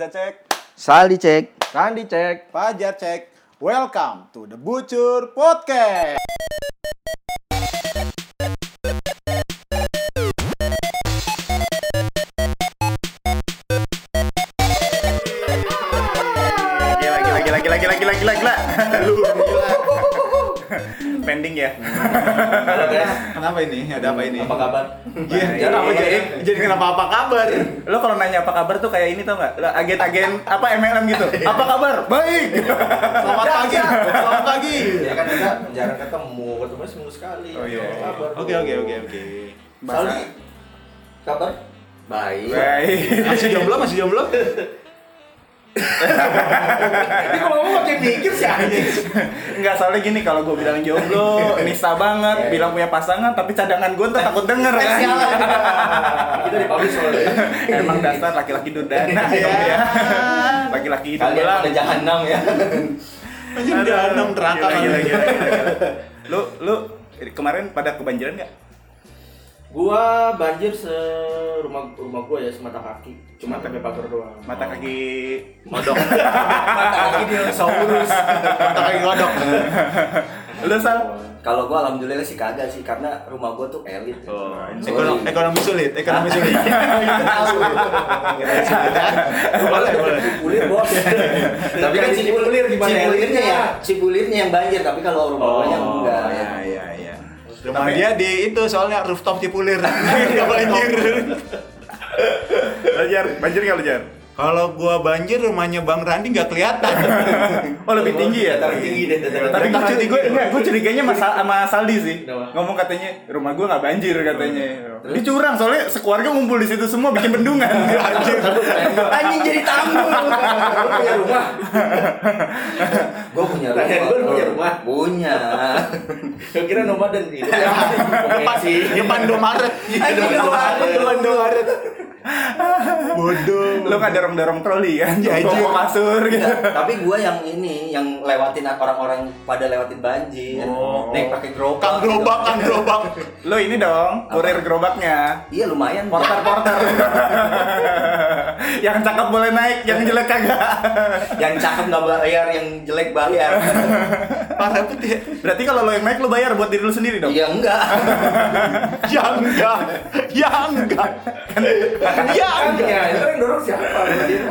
Reza cek, Saldi cek. Randi cek. Fajar cek. Welcome to the Bucur Podcast. Kenapa ini? Ada apa ini? Apa kabar? Iya, kenapa jadi, jadi kenapa apa kabar? Lo kalau nanya apa kabar tuh kayak ini tau nggak? Lo Agen-agen apa MLM gitu. Apa kabar? Baik. Selamat pagi. Selamat pagi. Ya kan kita jarang ketemu, ketemu seminggu sekali. Oh, iya. Apa? Oke, oke, oke, oke. Saldi, kabar? Baik. Baik. Masih jomblo, masih jomblo? Ini kalau ngomong makin mikir sih anjing. Enggak soalnya gini kalau gue bilang jomblo, nista banget, bilang punya pasangan tapi cadangan gue tuh takut denger kan. Kita dipublish soalnya. Emang dasar laki-laki durdana Iya. ya. Laki-laki Kalian belang. ada jahanam ya. Anjing jahanam neraka kan. Lu lu kemarin pada kebanjiran nggak? Gua banjir se rumah rumah gua ya semata kaki. Cuma pakai pagar doang. Mata kaki Modok. Mata kaki dinosaurus. Mata kaki godok. lu sal Kalau gua alhamdulillah sih kagak sih karena rumah gua tuh elit. Oh, ekonomi, ekonomi sulit, ekonomi sulit. boleh, boleh. Cipulir bos. Tapi kan Cipulir gimana Cipulirnya elitnya? ya, Cipulirnya yang banjir tapi kalau rumah gua yang enggak. iya, iya, iya. Rumah dia di itu soalnya rooftop Cipulir. Enggak banjir. Jar, banjir nggak lu jar? Kalau gua banjir rumahnya Bang Randi nggak kelihatan. Oh lebih tinggi ya? Dataran tinggi deh, Tapi tinggi. gue curi gue enggak, gue curiganya sama, Sal- sama Saldi sih. Ngomong katanya rumah gue nggak banjir katanya. Dia curang soalnya sekeluarga ngumpul di situ semua bikin bendungan. Anjir. Anjing jadi tamu. Lu punya rumah. Gua punya rumah. Gua lu punya rumah? Punya. Gua kira nomaden itu ya. Depan, depan Domaret. Indomaret. Depan Domaret. Bodoh. Lu nggak dorong dorong troli kan? Anjir. Bawa kasur gitu. Enggak, tapi gua yang ini yang lewatin orang-orang pada lewatin banjir. Oh. Naik pakai gerobak. Kang gerobak, kang gerobak. Lu ini dong, kurir gerobaknya. Iya lumayan. Porter porter. yang cakep boleh naik, yang jelek kagak. yang cakep nggak bayar, yang jelek bayar. Parah tuh dia. Berarti kalau lo yang naik lo bayar buat diri lu sendiri dong. Iya enggak. Ya enggak. Ya enggak. Ya Kan enggak. ya, itu yang dorong siapa?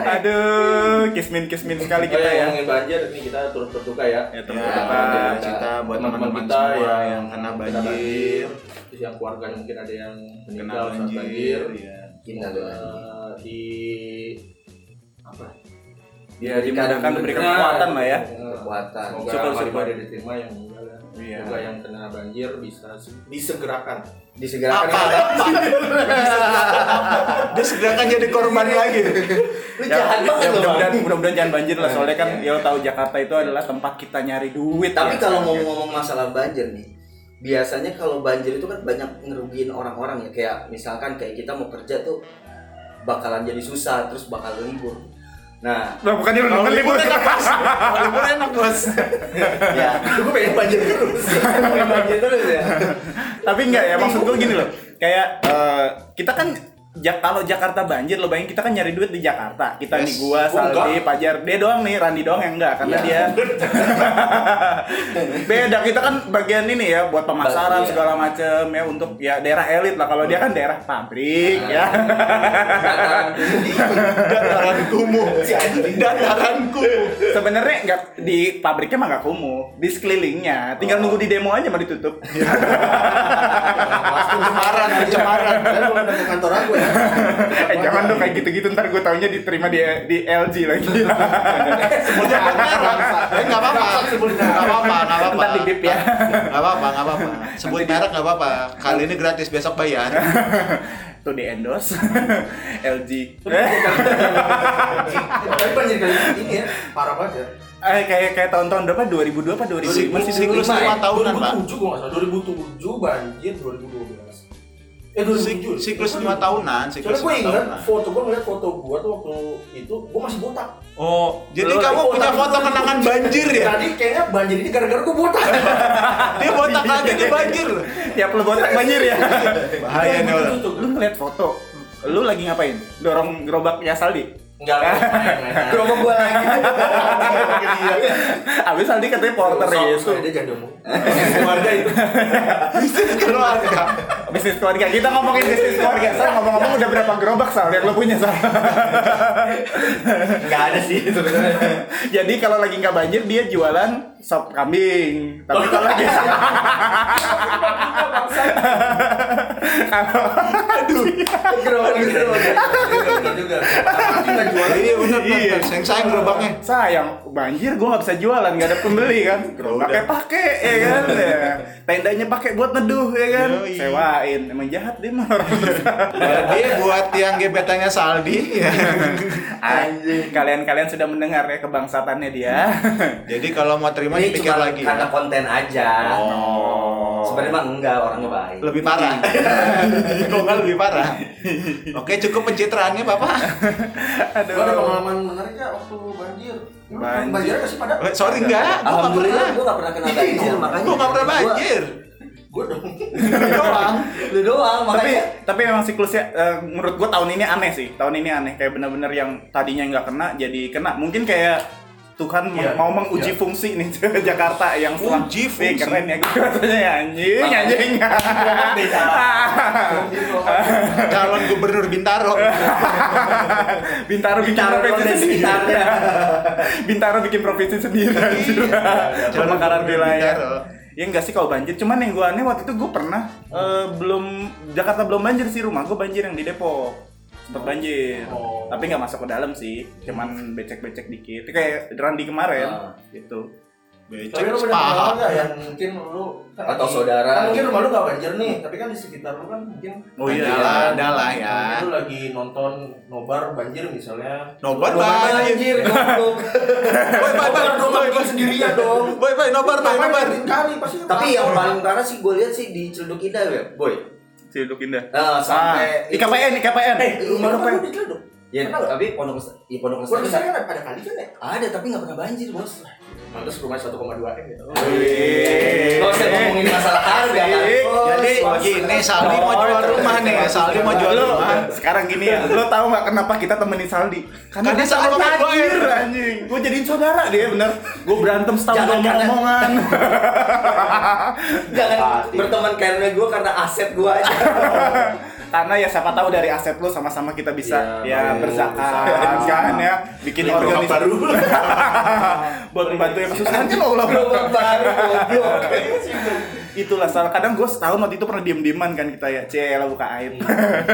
Aduh, kismin kismin sekali Oh kita ya, ya. ngomongin banjir, ini kita turut berduka ya. Ya, Ya, turut berduka cita buat teman-teman kita semua yang, yang kena banjir. Terus yang keluarganya mungkin ada yang Kena meninggal saat banjir. ya. Innalillahi. Eh, di apa? Ya, dimudahkan diberikan kekuatan lah ya. Kekuatan. Semoga Syukur, syukur, syukur. diterima yang ya. Iya. Semoga yang kena banjir bisa se- disegerakan. Disegerakan. Apa? Dia segerakan jadi korban lagi. Lu Ya, jahat banget ya, mudah-mudahan mudah-mudahan jangan banjir lah soalnya kan ya lo tahu Jakarta itu adalah tempat kita nyari duit. Tapi ya. kalau ngomong-ngomong masalah banjir nih, biasanya kalau banjir itu kan banyak ngerugiin orang-orang ya. Kayak misalkan kayak kita mau kerja tuh bakalan jadi susah, terus bakal libur. Nah, lu Kalau nonton libur libur enak, Bos. Libur enak, Bos. ya Gue pengen banjir terus. pengen banjir terus ya. Tapi enggak ya maksud gue gini loh. Kayak eh, kita kan Ja- kalau Jakarta banjir lo bayangin kita kan nyari duit di Jakarta. Kita nih Yes. gua, Oh, Saldi, Pajar, dia doang nih, Randi doang yang enggak karena Iya. dia beda kita kan bagian ini ya buat pemasaran Iya. segala macem ya untuk ya daerah elit lah. Kalau dia kan daerah pabrik ya. Dataran kumuh. Dataran kumuh. Sebenarnya nggak di pabriknya mah nggak kumuh, di sekelilingnya. Tinggal nunggu di demo aja mau ditutup. Pencemaran, pencemaran. Kan belum datang kantor aku ya. eh jangan dong kayak gitu-gitu ntar gue taunya diterima di di LG lagi. Sebutnya merek. Eh, nggak apa-apa. Nggak apa-apa, nggak apa-apa. Ntar di bip ya. Nggak apa-apa, nggak apa-apa. Sebut merek nggak apa-apa. Kali ini gratis, besok bayar. Tuh di endorse LG. Tapi kali ini ya, parah banget ya. Eh kayak kayak tahun-tahun berapa? 2002 apa 2000? Masih Siklus 2005 lima ya? tahunan, Pak. 2007 gua nggak salah, 2007 banjir 2012. Eh 2007. Siklus lima tahunan, siklus Soalnya gue lima ingat tahunan. foto gue ngeliat foto gue tuh waktu itu gue masih botak. Oh, jadi Lu kamu punya foto kenangan banjir ya? Tadi kayaknya banjir ini gara-gara gue botak. Dia botak lagi dia banjir. Tiap lu botak banjir ya. Bahaya nih orang. Lu ngeliat foto, lu lagi ngapain? Dorong gerobaknya Saldi? Enggak, main. Gerobak gua lagi. Abis Saldi katanya porter ya itu. Dia diomong. Keluarga itu. keluarga Bisnis keluarga. Kita ngomongin bisnis keluarga. Sal ngomong-ngomong udah berapa gerobak Sal yang lo punya Sal? Enggak ada sih sebenarnya. Jadi kalau lagi nggak banjir dia jualan sop kambing. Tapi kalau lagi kalau gerobak. Gerobak juga. Nggak iya Iya. sayang sayang gerobaknya sayang banjir gue nggak bisa jualan nggak ada pembeli kan gerobaknya pakai ya kan ya. tendanya pakai buat neduh ya kan Yoi. sewain emang jahat dia mah orang jadi buat yang gebetannya Saldi ya. anjing kalian-kalian sudah mendengar ya kebangsatannya dia jadi kalau mau terima Ini dipikir lagi karena ya. konten aja. Oh. Sebenarnya mah enggak orangnya baik. lebih parah kok nggak lebih parah oke cukup pencitraannya bapak aduh ada pengalaman menarik nggak waktu banjir? Banjir. Banjir sih pada? Eh, sorry enggak gua nggak Alhamdulillah pernah gue gak pernah kena banjir makanya. gua nggak pernah Gua- banjir Gue dong. doang Lu doang tapi makanya. tapi memang siklusnya eh, menurut gua tahun ini aneh sih tahun ini aneh kayak bener-bener yang tadinya nggak kena jadi kena mungkin kayak Tuhan Iya. mau menguji Iya. fungsi nih Jakarta yang setelah Uji fungsi. keren ya katanya ya anjing anjing Beda. calon gubernur Bintaro Bintaro bikin Bintaro provinsi sendiri sekitarnya. Bintaro bikin provinsi sendiri anjir. Calon Pemekaran gubernur wilayah Bintaro. Ya enggak sih kalau banjir, cuman yang gue aneh waktu itu gue pernah eh, belum Jakarta belum banjir sih rumah gue banjir yang di Depok sempet banjir, Oh. tapi nggak masuk ke dalam sih, cuman becek-becek dikit, Itu kayak Randi kemarin Ah. gitu. Tapi becek lu punya paha pengalaman nggak yang mungkin lu kan Atau lagi- saudara. Kan mungkin rumah lu nggak banjir nih, tapi kan di sekitar lu kan mungkin Oh iya, Ada lah, ada lah ya. Lu lagi nonton nobar banjir misalnya. Nobar banjir. banjir. Boy, boy, boy, Nobar boy, sendirian dong. Boy, boy, nobar, boy, nobar. kali pasti Tapi yang paling parah sih gue lihat sih di Ciledug Indah ya, boy. Si Duk Indah. Nah, sampai Ah, IKPN, IKPN. Eh, rumah lu kan. Ya, Kenal nggak? tapi pondok Lestari, iya pondok besar kan ada kali kan ya? ada tapi nggak pernah banjir bos. Pantes rumah 1,2 M ya. Wih. Gak usah ngomongin masalah harga kan. bos. Jadi begini, Saldi mau jual rumah nih, Saldi mau jual rumah. sekarang gini ya, lu tahu nggak kenapa kita temenin Saldi? Karena dia sama gue. anjing. Gue jadiin saudara dia bener. Gue berantem setahun ngomong-ngomongan. Jangan berteman karena gue karena aset gue aja. Karena ya siapa tahu dari aset lu sama-sama kita bisa ya, Iya, baru berzakat kan ya, bikin organisasi baru. buat membantu yang kesusahan kan Allah. Baru. Itulah salah kadang gue setahun waktu itu pernah diem-dieman kan kita ya, cielah buka aib.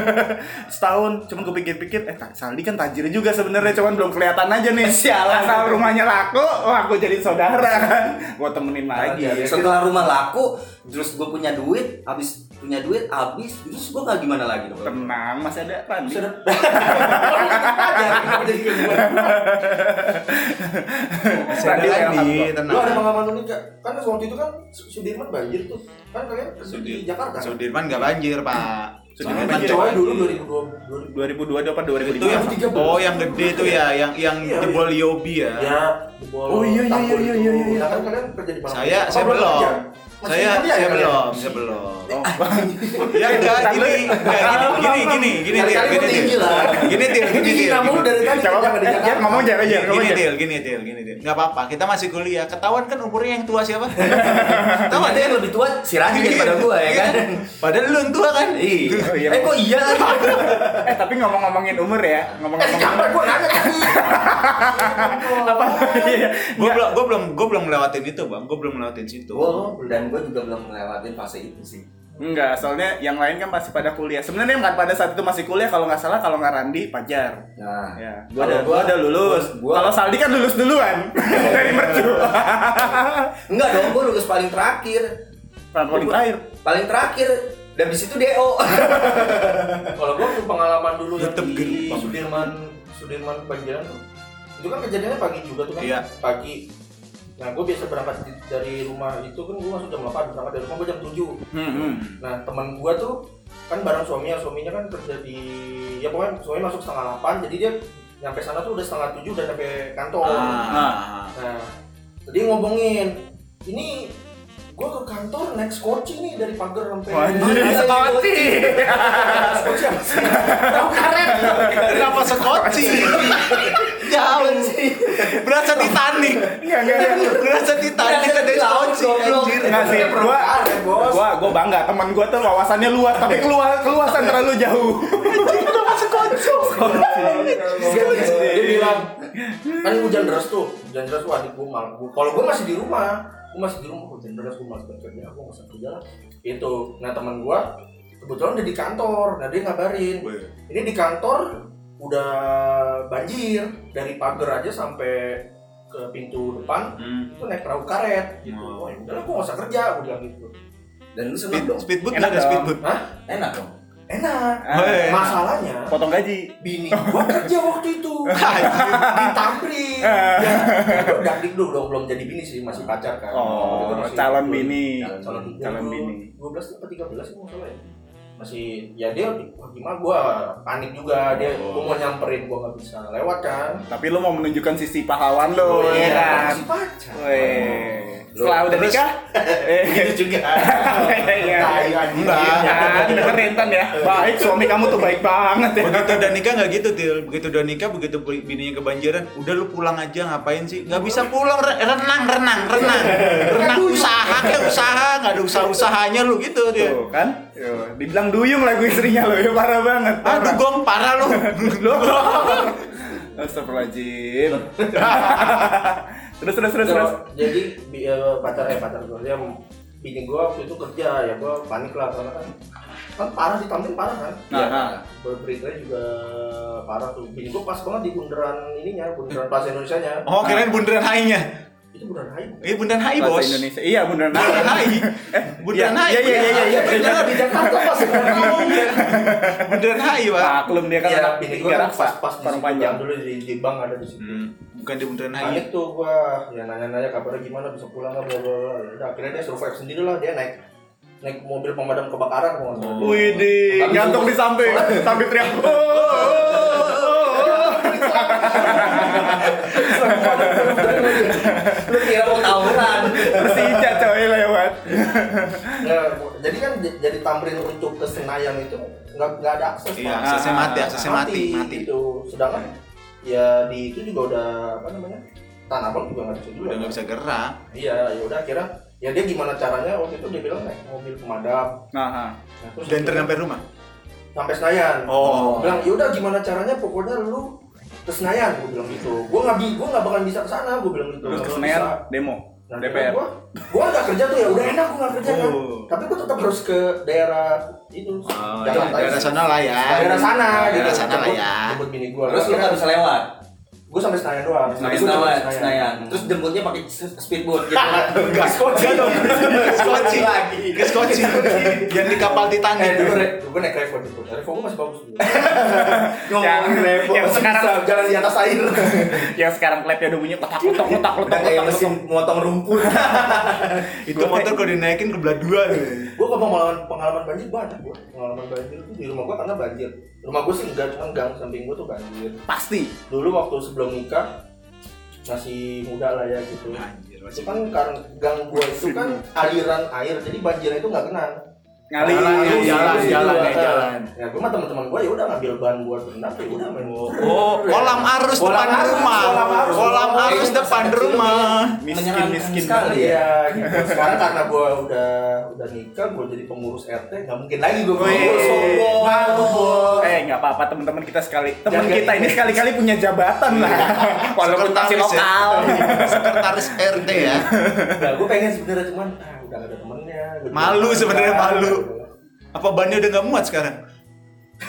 setahun, cuman gue pikir-pikir, eh tak Saldi kan tajir juga sebenarnya, cuman belum kelihatan aja nih. Sialan. Asal rumahnya laku, wah gue jadi saudara kan, gue temenin lagi. Iya, iya. Setelah rumah laku, terus gue punya duit, habis punya duit habis, terus gue nggak gimana lagi dong? Tenang, masih ada Randi. Kenapa jadi ke gua? Randi tenang. Lu ada pengalaman unik gak? Kan waktu itu kan Su- Sudirman banjir tuh. Kan kalian di Jakarta. kan? Sudirman nggak banjir, Pak. Sudirman Soalnya banjir. Cewek. dulu 2002 2002 dapat 2005. Itu yang. Oh, yang gede tuh ya, yang yang Iya, jebol Yobi ya. Ya, jebol Oh, iya, iya, iya, itu. iya, iya. Nah, kan kalian kerja di. Saya Apa saya belum. Saya ya saya kalian? belum, saya belum. Oh, Ya enggak, gini, gini, gini, gini, gini, gini, gua tinggi Til. lah. Gini, Til, gini, Til. kamu dari tadi Coba, eh. Jar, ngomong Jar, ngomong Gini. Til, gini, Til, gini, Til. Enggak apa-apa, kita masih kuliah. Ketahuan kan umurnya yang tua siapa? Tahu ada yang lebih tua si Rani daripada gue ya kan? Padahal lu yang tua kan? Iya. Oh, iya. Eh kok iya eh tapi ngomong-ngomongin umur ya, ngomong-ngomongin Kapan gua nanya apa? Iya. Gue belum, gue belum, gue belum ngelewatin itu, bang. Gue belum ngelewatin situ. Gue dan gue juga belum ngelewatin fase itu sih. Enggak, soalnya yang lain kan masih pada kuliah. Sebenarnya kan pada saat itu masih kuliah kalau nggak salah kalau nggak Randi Pajar. Nah, Ya, gua udah, gua gua- udah lulus. gua- Kalau Saldi kan lulus duluan dari mercu. enggak dong, gue lulus paling terakhir. Paling terakhir. Paling terakhir dan di situ DO. Kalau gua tuh pengalaman dulu yang Tetep di. Sudirman Sudirman Banjiran tuh. Itu kan kejadiannya pagi juga tuh kan. Iya. Pagi. Nah, gue biasa berangkat dari rumah itu kan gue masuk jam 8, berangkat dari rumah gue jam 7. Hmm, hmm. Nah, teman gue tuh kan bareng suaminya, suaminya kan kerja di ya pokoknya suaminya masuk setengah 8, jadi dia nyampe sana tuh udah setengah 7 udah nyampe kantor. Ah. Nah, jadi ngomongin ini Gue ke kantor naik skoci nih dari pagar sampai. Anjir, skoci. Skoci apa sih? Tahu karet. Kenapa sekoci? Jauh. Berasa Titanic. Enggak, enggak, enggak. Berasa Titanic ada sekoci. Anjir. Enggak sih, gua bos. gua gua bangga teman gua tuh wawasannya luas tapi keluar keluasan terlalu jauh. dia bilang kan hujan deras tuh hujan deras tuh adik gue malam kalau gue masih di rumah gue masih di rumah hujan deras gue malas banget kerja gue nggak usah kerja lah itu nah teman gue kebetulan udah di kantor nah dia ngabarin ini di kantor udah banjir dari pagar aja sampai ke pintu depan Hmm. itu naik perahu karet gitu Oh. oh ya udahlah gue nggak usah kerja gue bilang gitu Dan lu seneng Speed, dong. speedboat Enak ada dong. speedboat? Hah? Enak dong. enak Eh. masalahnya Potong gaji. bini gua kerja waktu itu di Tamrin ya, gue udah dulu dong belum jadi bini sih masih pacar kan Oh, calon bini. calon, Calon bini. 12 atau 13 sih masalah ya masih ya dia gimana gua panik juga dia Oh. gua mau nyamperin gua nggak bisa lewat kan Tapi lu mau menunjukkan sisi pahlawan lo, Oh, ya iya, kan? pacar Weh. Setelah udah nikah? Eh, gitu juga Iya. Ya, dengerin Tan ya. Baik, suami kamu tuh baik banget ya. Begitu udah nikah nggak gitu, Til. Begitu udah nikah, begitu bininya kebanjiran, udah lu pulang aja ngapain sih? Nggak bisa pulang, re- renang, renang, renang. Renang usaha kayak usaha, nggak ada usaha-usahanya lu gitu dia. Kan? Yo, dibilang duyung lagu istrinya lo, ya parah banget. Aduh Parah. gong, parah lu. Astagfirullahaladzim. Terus terus terus terus. Jadi bi- eh, pacar eh pacar gue dia bini gue waktu itu kerja ya gue panik lah karena kan kan parah di Tamrin parah kan Nah, ya, nah. berberitanya juga parah tuh bini gue pas banget di bundaran ininya bundaran Plaza Indonesia nya Oh, kirain bundaran hai-nya. Itu bundaran Hai Iya, bundaran hai, Bahasa bos. Indonesia. Iya. Bundaran hai. Bundaran hai. Iya, iya, iya, iya, iya. Bener, di Jakarta pas Bundaran hai, Pak. Maklum dia kan ya anak tiga kan raksa, pas pas di parang situ, panjang. dulu di, di bank ada di situ Hmm, bukan di bundaran hai. panik tuh gua ya nanya-nanya kabarnya gimana bisa pulang nggak bla bla bla Ya akhirnya dia survive sendiri lah dia naik naik mobil pemadam kebakaran kalau nggak salah. Oh. Wih, di sumpah. di samping, sambil teriak. "Oh, oh, oh, oh." Lu kira mau tawuran. Persija coy lewat. Ya, jadi kan jadi Tamrin untuk ke Senayan itu nggak nggak ada akses Iya, Pak. aksesnya mati, aksesnya mati, mati. gitu sedangkan ya di itu juga udah apa namanya Tanah Abang juga nggak bisa juga Udah nggak bisa gerak. iya ya udah akhirnya ya dia gimana caranya waktu itu dia bilang naik mobil pemadam Nah, terus Dan sampai rumah. sampai Senayan Oh. bilang yaudah gimana caranya pokoknya lu ke Senayan gue bilang gitu gue nggak bi gue nggak bakal bisa ke sana gue bilang gitu Terus ke Senayan demo. Nah, DPR. Gua, gua nggak kerja tuh ya udah enak gua nggak kerja kan. Oh. Tapi gua tetap harus ke daerah itu. Oh, Jakarta daerah itu. sana lah ya. Daerah sana, Daerah gitu. sana lah ya. Jemput bini gua. Terus lu nggak bisa lewat. Gua sampai Senayan doang. Senayan, Gua Senayan. Terus jemputnya pakai speedboat gitu. Enggak, enggak dong. Skoci lagi. Ke skoci. Yang di kapal Eh Titanic. dulu re, gua naik Revo jemput. Revo gua masih bagus dulu. Yang, yang sekarang jalan di atas air. yang sekarang klepnya udah bunyi kotak kotak kotak Udah kotak kayak mesin motong rumput. Itu motor kalau dinaikin ke belah dua gua ke pengalaman pengalaman banjir banyak gua. Pengalaman banjir itu di rumah gua karena banjir. Rumah gua sih enggak cuma gang samping gua tuh banjir. pasti. dulu waktu sebelum nikah masih muda lah ya gitu. Anjir, itu kan karena gang gua itu kan aliran air jadi banjirnya itu nggak kena Ngalir Jalan, jalan, jalan, ya, jalan. ya gua sama teman-teman gua ya udah ngambil ban buat berenang ya udah main Oh, kolam arus depan rumah. kolam arus. Oh, depan rumah. Miskin miskin sekali. Iya, gitu. Sekarang karena gua udah udah nikah, gua jadi pengurus RT, nggak mungkin lagi gua Wih. pengurus sombong. Eh nggak apa-apa teman-teman kita sekali teman kita ini ini. sekali-kali punya jabatan lah walaupun masih ya. lokal Sekretaris RT ya. Nah, gua pengen sebenarnya cuman ah, udah gak ada temennya. Juga Malu sebenarnya, malu. Apa bannya udah nggak muat sekarang?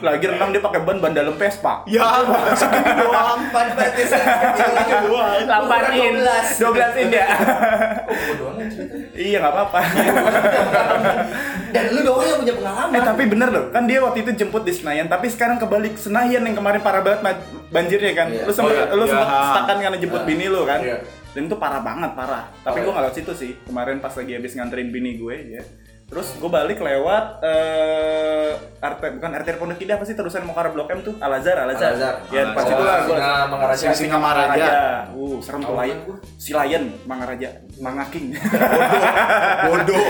lagi renang dia pakai ban ban dalam Vespa Ya, segini doang. Segini doang. 8 in 12 in ya Oh, iya nggak apa-apa Dan lu doang yang punya pengalaman. eh tapi bener loh kan dia waktu itu jemput di Senayan tapi sekarang kebalik Senayan yang kemarin parah banget banjirnya kan Iya. lu sempat Oh, iya. lu sempat Iya. stuck kan karena jemput bini lu kan Iya. Dan itu parah banget parah. Tapi Oh, gue nggak lewat situ sih. Kemarin pas lagi habis nganterin bini gue ya Terus gue balik lewat eh RT bukan RT Pondok Indah apa sih terusan mau ke arah Blok M tuh Al Azhar Al Azhar. Al-Azhar. Ya pas itu lah gue. Singa Mangaraja. Singa Maraja. Uh, serem tuh lain. Si Lion Mangaraja, Manga King. Bodoh.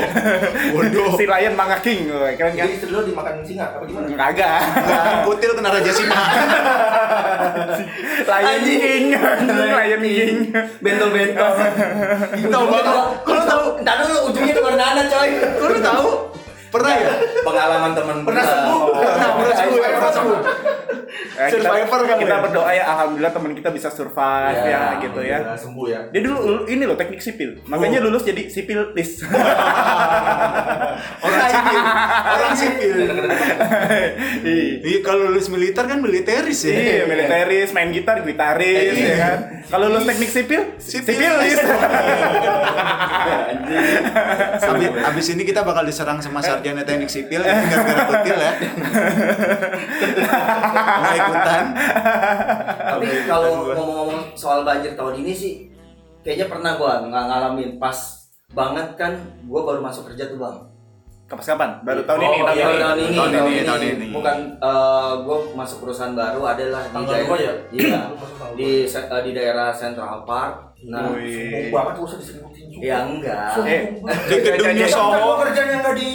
Bodoh. si Lion Manga King. Wah, Keren kan? Jadi dimakan singa apa gimana? Kagak. Nah, kutil kena Raja Singa. Lion King. Lion King. Bentol-bentol. Tahu banget. Kalau tahu, Entar dulu ujungnya ke mana coy? kalau tahu. Pernah ya? Pengalaman temen Pernah sembuh? Pernah, pernah sembuh, pernah sembuh. Eh, kita, Survivor kali kita ya? berdoa ya alhamdulillah teman kita bisa survive ya, gitu ya. Sembuh ya. Dia dulu lu- ini loh teknik sipil. Makanya lulus jadi sipil tis. Orang sipil. Orang sipil. Iya. Iya, kalau lulus militer kan militeris ya. Iya, militeris, main gitar, gitaris, ya kan. Kalau lulus teknik sipil, sipilis. Abis, abis ini kita bakal diserang sama sarjana teknik sipil gara-gara kutil ya. Nggak ikutan. Tapi kalau ngomong-ngomong soal banjir tahun ini sih kayaknya pernah gua nggak ngalamin pas banget kan gua baru masuk kerja tuh bang Kapan kapan? Baru tahun Oh, ini, tahun iya, ini. tahun ini Tahun tahun ini, ini, tahun ini. bukan eh, gua masuk perusahaan baru adalah di daerah ya? iya di se- eh, di daerah Central Park nah. Sombong banget gak usah disebutin juga. ya enggak Eh, Di gedungnya. Kan kerjanya nggak di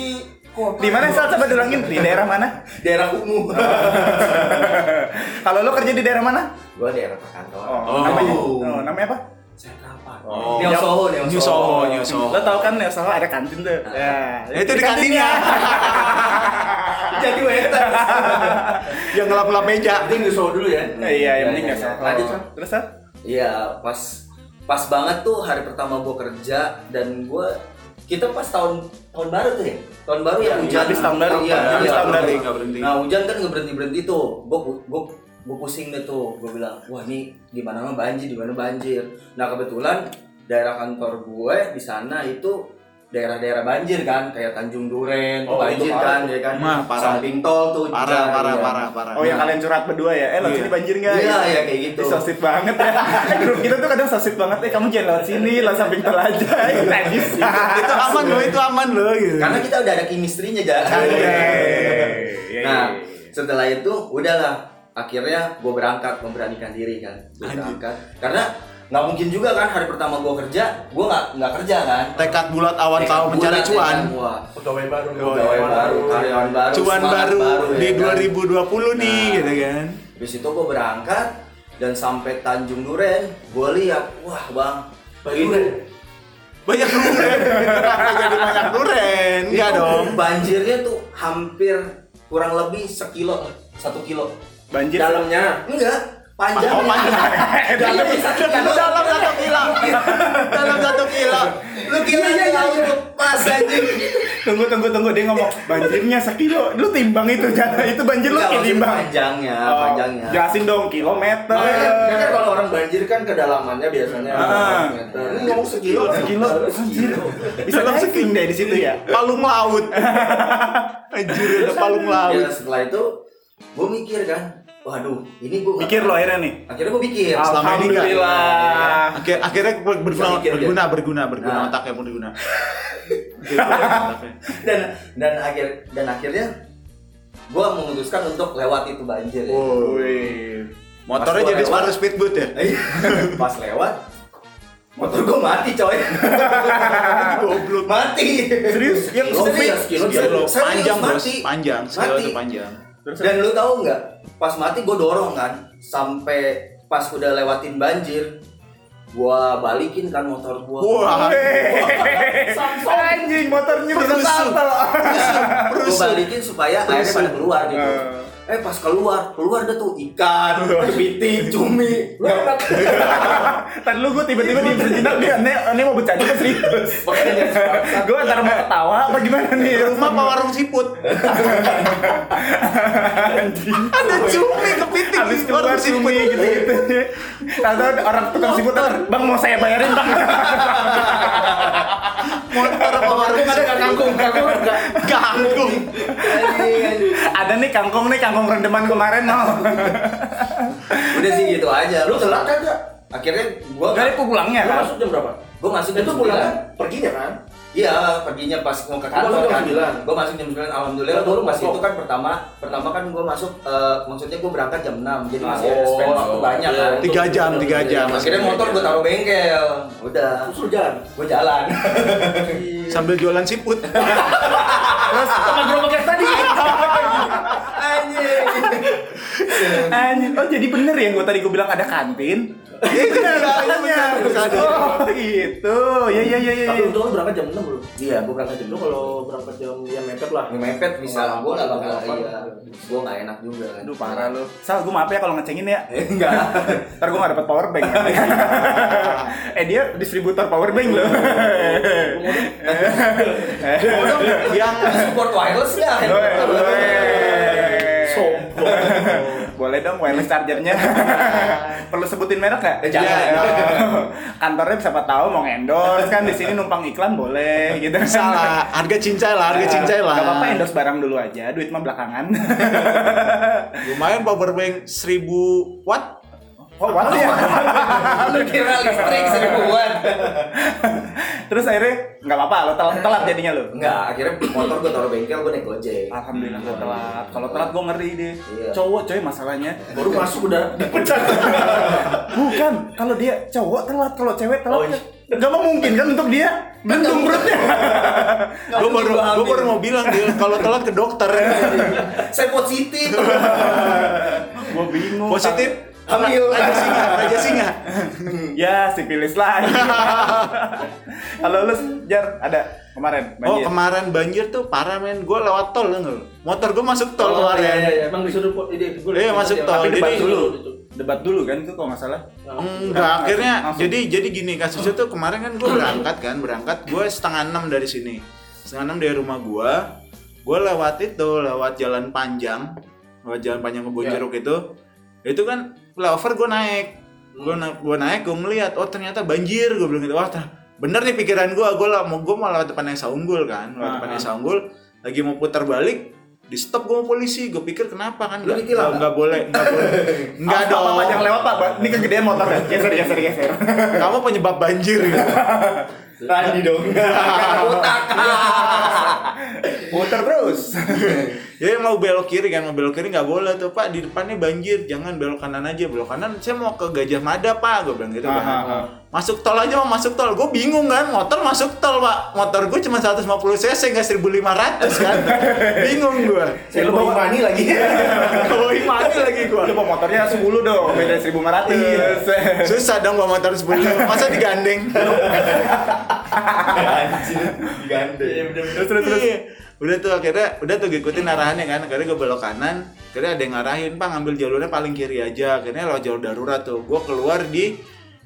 kota. Di mana Sal coba dilangin? Di daerah mana? daerah umum Kalau lo kerja di daerah mana? gua daerah perkantoran Oh. namanya, oh, namanya apa? Oh. Neo Soho Neo New Soho Soho, New Soho. Lo tau kan ya Soho ada kantin tuh. Ya, Ya, itu di kantinnya. jadi waiter Yang ngelap-ngelap meja. Penting di Solo dulu ya. Eh, Iya, yang penting Iya, ya iya. Soho. Lanjut. Terus? Iya, pas pas banget tuh hari pertama gue kerja dan gue kita pas tahun tahun baru tuh ya tahun baru ya hujan habis tahun baru, iya. Habis iya, tahun baru. iya. Nggak berhenti. nah hujan kan nggak berhenti berhenti tuh gue gue gue pusing deh tuh gue bilang wah ini di mana mana banjir di mana banjir nah kebetulan daerah kantor gue di sana itu daerah-daerah banjir kan kayak Tanjung Duren Oh, banjir kan ya kan Mah, parah. samping tol tuh Parah, juga, parah, iya. parah, parah. Oh, yang kalian curhat berdua ya? Eh, lewat Iya. sini banjir nggak? Iya, iya, kayak gitu. Ih, So sweet banget ya. Grup kita tuh kadang so sweet banget. Eh, kamu jangan lewat sini, lewat samping tol aja. Najis. itu aman loh, itu aman loh gitu. karena kita udah ada chemistry-nya ja. Iya. Iya, Nah, iya. setelah itu udahlah. Akhirnya gue berangkat memberanikan diri kan. Gue berangkat. Karena nggak mungkin juga kan hari pertama gue kerja, gue nggak nggak kerja kan. tekad bulat awan Tekad tahu mencari bulat, cuan. ya kan? Pegawai baru. pegawai baru, karyawan baru, Cuan semangat baru, ya di kan? 2020 nih Nah. gitu kan. Habis itu gue berangkat dan sampai Tanjung Duren, gue lihat, wah bang, duren. Banyak duren. Kenapa jadi banyak duren? Enggak itu dong. Banjirnya tuh hampir kurang lebih sekilo, satu kilo. Banjir. Dalamnya. Enggak, panjang. Oh, panjang. Dalam satu kilo. Dalam satu kilo. Dalam satu kilo. Lu kira Iya, iya, iya. untuk pas anjing. Tunggu, tunggu, tunggu. Dia ngomong, banjirnya sekilo. Lu timbang itu, jangan. Itu banjir lu timbang. panjangnya, Oh, panjangnya. Jelasin dong, kilometer. Makanya kan, kan kalau orang banjir kan kedalamannya biasanya Ah. meter. Ini ngomong sekilo. Sekilo, anjir. Bisa Dalam diving deh di situ ya. Palung laut. Anjir, ada palung laut. Ya setelah itu gue mikir kan, waduh, ini gue Mikir lo akhirnya nih. Akhirnya gue mikir. Selama ini nggak? Alhamdulillah. Akhir, akhirnya ber- berguna, mikir, berguna, berguna, berguna Nah. otaknya berguna. Dan dan akhir dan akhirnya gue memutuskan untuk lewat itu banjir. Ya. Oh. Wih. Motornya jadi lewat. separuh speedboat ya? Pas lewat, motor gue mati coy. Goblok. mati. Serius? Yang Serius, serius? serius, Panjang bos, mati. panjang. Sekilo Mati. itu panjang. Dan lu tahu nggak? Pas mati gue dorong kan, sampai pas udah lewatin banjir, gua balikin kan motor gua. Wah. Anjing motornya salto. Gue balikin supaya airnya pada keluar gitu. Eh. Eh pas keluar, keluar dah tuh ikan, kepiting, cumi. Tadi lu gue tiba-tiba di sejenak dia ane, ane mau bercanda apa serius? gue antara mau ketawa apa gimana nih? Rumah apa warung siput? Ada cumi kepiting Habis keluar cumi gitu-gitu. Tahu orang tukang siput bang mau saya bayarin bang. Motor apa warung Ada kangkung? Kangkung. Kangkung. Ada nih kangkung nih kangkung rendeman kemarin mau. Udah sih gitu aja. Lu telat kagak? Akhirnya gua Gak ada pulangnya Lu kan? masuk jam berapa? gua masuk Itu jam pulang sembilan. kan? Perginya kan? Iya, perginya pas mau ke Gua kantor masuk jam kan. 9. Gue masuk jam 9 alhamdulillah Baru dulu pas pokok. itu kan pertama pertama kan gue masuk eh, maksudnya gue berangkat jam 6 jadi masih ada Oh, spend waktu oh, banyak iya. kan. Tiga jam, tiga jam. Akhirnya motor gue taruh bengkel. Udah, Terus lu jalan. gue jalan. Sambil jualan siput. Terus sama gerobak yang tadi. Anjing. Anjing. Oh jadi bener ya gue tadi gue bilang ada kantin. Iya bener katanya. Oh gitu. Ya ya ya ya. Tapi untung lu berangkat jam 6 lu. Iya, gue berangkat jam Lu kalau berangkat jam yang mepet lah. mepet bisa gue nggak apa-apa, bakal iya gue nggak enak juga kan Aduh parah lu. Sal, gue maaf ya kalau ngecengin ya. Eh, enggak Ntar gue gak dapet power bank Eh dia distributor power bank loh yang support wireless ya Sombong Boleh dong wireless chargernya Perlu sebutin merek gak? Eh, jangan. Kantornya siapa tahu mau endorse kan di sini numpang iklan boleh gitu salah, harga cincai lah, harga cincai lah. Gak apa-apa endorse barang dulu aja, duit mah belakangan Lumayan power bank 1000 watt. Oh, what ya? lu kira listrik seribuan Terus akhirnya nggak apa-apa, lo telat, telat jadinya lo enggak akhirnya motor gue taruh bengkel gue naik gojek Alhamdulillah gue telat. Kalau telat gue ngeri deh. Iya. Cowok coy masalahnya. Baru masuk udah dipecat. Bukan, kalau dia cowok telat, kalau cewek telat. Oh, iya. Gak mungkin kan untuk dia bendung perutnya. Gue baru, gue baru mau bilang dia kalau telat ke dokter. saya positif gue bingung. Positif. Hamil. Raja singa, raja singa. Ya, sipilis lagi. kalau lu jar ada kemarin Oh banjir. kemarin banjir tuh parah men. Gue lewat tol enggak lu? Motor gue masuk tol Oh, kemarin. iya, iya, iya. Emang disuruh ide gue. Iya, masuk tol. Tapi debat Jadi- dulu. Debat dulu kan itu kalau nggak salah. Enggak, akhirnya Langsung. jadi jadi gini kasusnya tuh kemarin kan gue berangkat kan berangkat gue setengah enam dari sini setengah enam dari rumah gue gue lewat itu lewat jalan panjang lewat jalan panjang ke Bonjeruk itu itu kan flyover gue naik. Gue naik gue naik gue ngeliat oh ternyata banjir gue bilang gitu. Wah bener nih pikiran gue gue lah mau gue mau lewat depan Esa Unggul kan lewat depan Ah, Esa Unggul. Lagi mau putar balik di stop gue sama polisi. Gue pikir kenapa kan? Lu nggak ditilang nggak boleh nggak boleh. Nggak Apa dong panjang lewat pak? Ini kegedean motor kan? Geser, geser, geser. kamu penyebab banjir gitu. Tadi dong. otak Muter terus. Ya mau belok kiri kan, mau belok kiri nggak boleh tuh pak di depannya banjir, jangan belok kanan aja, belok kanan saya mau ke Gajah Mada pak, gue bilang gitu kan. Aha, aha. Masuk tol aja mau masuk tol, gue bingung kan, motor masuk tol pak, motor gue cuma 150 cc nggak 1500 kan, bingung gue. Saya lu bawa money lagi. Bawa imani lagi gue. Lu bawa motornya 10 dong, beda 1500. Iya. Susah dong bawa motor 10 masa digandeng? Iya, bener-bener. Terus, terus, terus. Iya. Udah tuh akhirnya udah tuh ikutin arahannya kan. Akhirnya gue belok kanan. Akhirnya ada yang ngarahin, "Pak, ngambil jalurnya paling kiri aja." Akhirnya lewat jalur darurat tuh. Gue keluar di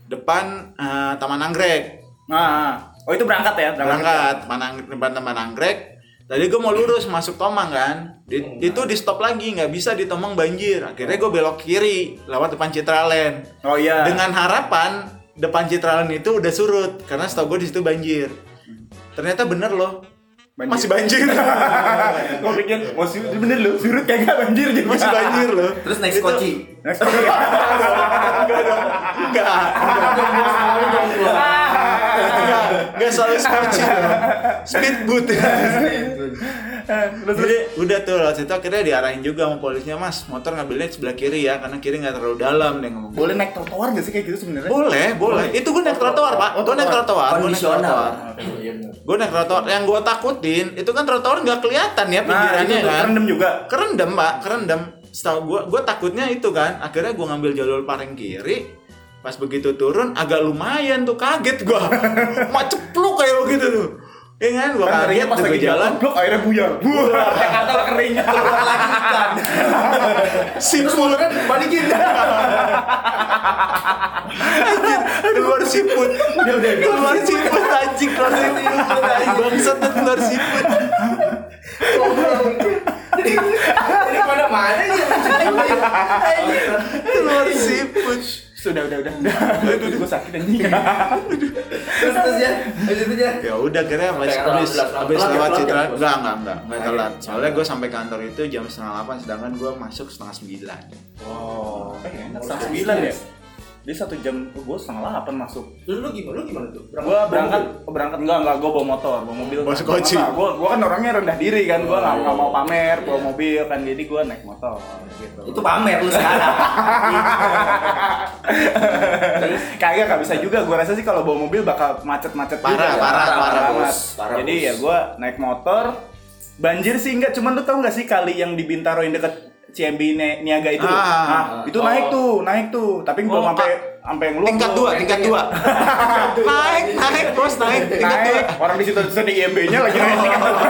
depan eh, Taman Anggrek. Nah, oh itu berangkat ya? Berangkat Manang, depan Taman Anggrek. Tadi gue mau lurus masuk Tomang kan. Di- itu di stop lagi, nggak bisa di Tomang banjir. Akhirnya gue belok kiri lewat depan Citraland. Oh iya. Dengan harapan depan Citraland itu udah surut karena setahu gue di situ banjir. Ternyata bener loh. Banjir. Masih banjir. Gue pikir, surut, bener lu, surut kagak banjir juga. Masih banjir loh. terus naik skoci Next kali. Enggak. Enggak. Enggak selalu skoci loh. Speed boot. Terus, Jadi udah tuh lewat situ akhirnya diarahin juga sama polisnya mas motor ngambilnya sebelah kiri ya karena kiri nggak terlalu dalam dia ngomong. boleh naik trotoar gak sih kayak gitu sebenarnya? Boleh, boleh. Itu gue naik trotoar pak. Gue naik trotoar. Kondisional. trotoar. Iya bener. Gue naik trotoar. Yang gue takutin itu kan trotoar nggak kelihatan ya Nah, pinggirannya itu tuh, kan. kerendam juga. Kerendam pak, kerendam. Setahu gue, gue takutnya itu kan. Akhirnya gue ngambil jalur paling kiri. Pas begitu turun agak lumayan tuh kaget gue. Mak ceplok kayak begitu tuh. Ya kan, gue Kan kaget pas lagi jalan. blok airnya buyar. Buar, Jakarta lah kering. Siput kan Balikin. anjir, keluar siput. Keluar siput anjing, keluar siput. Bangsat tuh keluar siput. Ini mana mana ya? Keluar siput. Sudah, udah, udah. Aduh, gue sakit anjing. terus terus ya terus itu ya Ya udah kira habis habis habis lewat Citra enggak enggak enggak enggak telat. Soalnya gue sampai kantor itu jam setengah delapan sedangkan gue masuk setengah sembilan. Oh, eh. Setengah sembilan ya? Dia satu jam gue setengah delapan masuk Terus lu gimana? Lu gimana tuh? gue berangkat berangkat enggak enggak gue bawa motor bawa mobil Bawa skoci. gue gue kan orangnya rendah diri kan gue nggak nggak mau pamer bawa mobil kan jadi gue naik motor gitu Itu pamer lu sekarang. kagak nggak bisa juga gue rasa sih kalau bawa mobil bakal macet-macet Parah, juga ya. parah, parah, banget. bos. Parah, jadi ya gue naik motor banjir sih enggak cuman lu tau nggak sih kali yang di Bintaro yang deket CMB Ni- Niaga itu. Ah. nah, itu Oh. naik tuh naik tuh. Tapi belum Oh, sampai sampai yang lu tingkat dua. Tingkat dua. Naik naik bos naik. Tingkat dua. Orang di situ di IMB-nya lagi naik tingkat dua.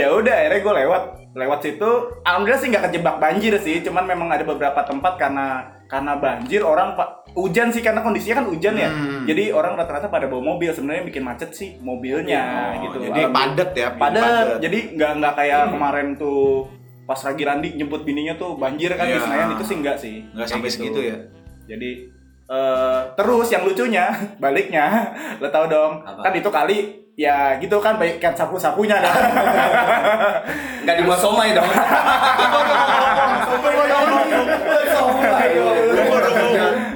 ya udah akhirnya gue lewat. Lewat situ alhamdulillah sih nggak kejebak banjir sih. Cuman memang ada beberapa tempat karena karena banjir orang pak hujan sih karena kondisinya kan hujan ya. Hmm. jadi orang rata-rata pada bawa mobil. Sebenarnya bikin macet sih mobilnya Oh, gitu. jadi padat ya, bikin padat. padat. jadi nggak nggak kayak kemarin tuh pas Ragi Randi jemput bininya tuh banjir kan di Iya. Senayan itu sih enggak sih. Nggak Kayak sampai gitu. segitu ya? Jadi eh, terus yang lucunya baliknya lo tau dong. Apa? kan itu kali ya gitu kan baik kan sapu sapunya kan Enggak dibuat somai dong.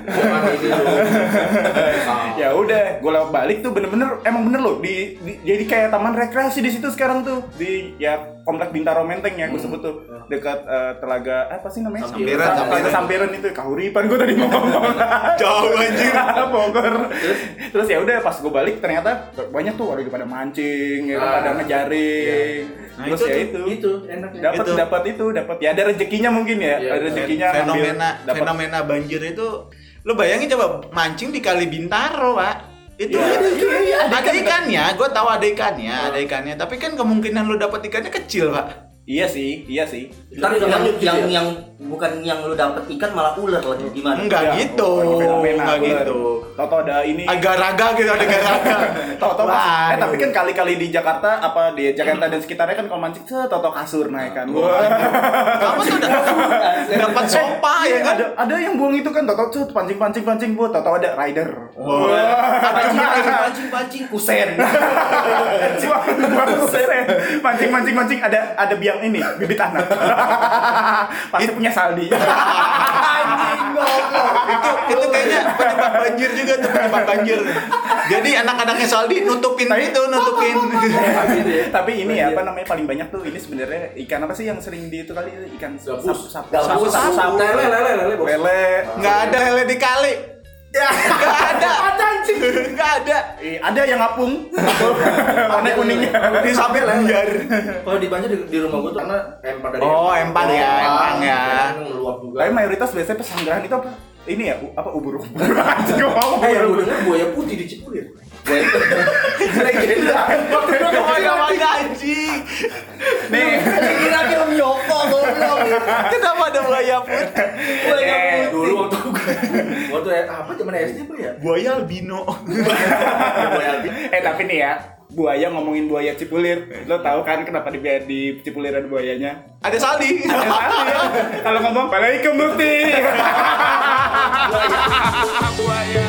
ya udah gue lewat balik tuh bener-bener emang bener loh di, di- jadi kayak taman rekreasi di situ sekarang tuh. Di ya komplek Bintaro Menteng ya gue sebut tuh dekat eh, telaga apa sih namanya? Sampiran, Sampiran. Sampiran. itu Kahuripan gue tadi ngomong. Jauh anjir Bogor. Terus? Ya udah pas gue balik ternyata banyak tuh ada pada mancing ya kan, Ah. pada ngejaring Nah, terus itu ya itu. Itu enaknya. dapat dapat itu dapat ya ada rezekinya mungkin ya Iya, ada rezekinya fenomena dapat fenomena banjir itu lo bayangin coba mancing di kali Bintaro pak itu Iya, iya, iya, ada ada ikan. ikannya. Gue tahu ada ikannya ada ikannya. Tapi kan kemungkinan lo dapat ikannya kecil pak. Iya sih iya sih Ntar udah yang, gitu yang, ya? yang bukan yang lu dapet ikan malah ular lagi gimana? enggak Ya, gitu. enggak gitu. Tau-tau ada ini. Agak-agak gitu ada agak-agak Tau-tau pas, eh tapi kan kali-kali di Jakarta apa di Jakarta dan sekitarnya kan kalau mancing set tau-tau kasur naik kan. Wah, kamu tuh udah dapat sopa ya kan? ada ada yang buang itu kan tau-tau set pancing pancing pancing buat tau-tau ada rider. Pancing pancing pancing? Kusen. mancing mancing mancing ada ada biang ini bibit anak. Pasti punya saldi. Anjing goblok. itu itu kayaknya penyebab banjir juga tuh penyebab banjir. Jadi anak-anaknya Saldi nutupin itu nutupin. Tapi ini ya apa namanya paling banyak tuh ini sebenarnya ikan apa sih yang sering di itu kali? Ikan Gabus. sapu Gabus. sapu sapu. Lele, lele, lele, lele. Nggak ada lele di kali nggak ada nggak ada. Eh, ada yang ngapung. Warna kuningnya. di samping biar. Kalau di Banjar di, di rumah gua tuh karena empang dari Oh, empang. ya, empang ya. Empang meluap juga. tapi mayoritas biasanya pesanggrahan itu apa? Ini ya apa ubur ubur? Anjing gua ngomong Eh, denger buaya putih di Cipulir. Legenda. ke mana-mana anjing. nih. Kira film Yoko goblok. kenapa ada buaya putih Buaya Eh, putih. Dulu waktu waktu apa zaman SD apa ya? buaya albino. Eh tapi nih ya buaya ngomongin buaya cipulir. Lo tahu kan kenapa di di cipulir ada buayanya? Ada Saldi. Ada saldi ya. kalau ngomong balik ke bukti buaya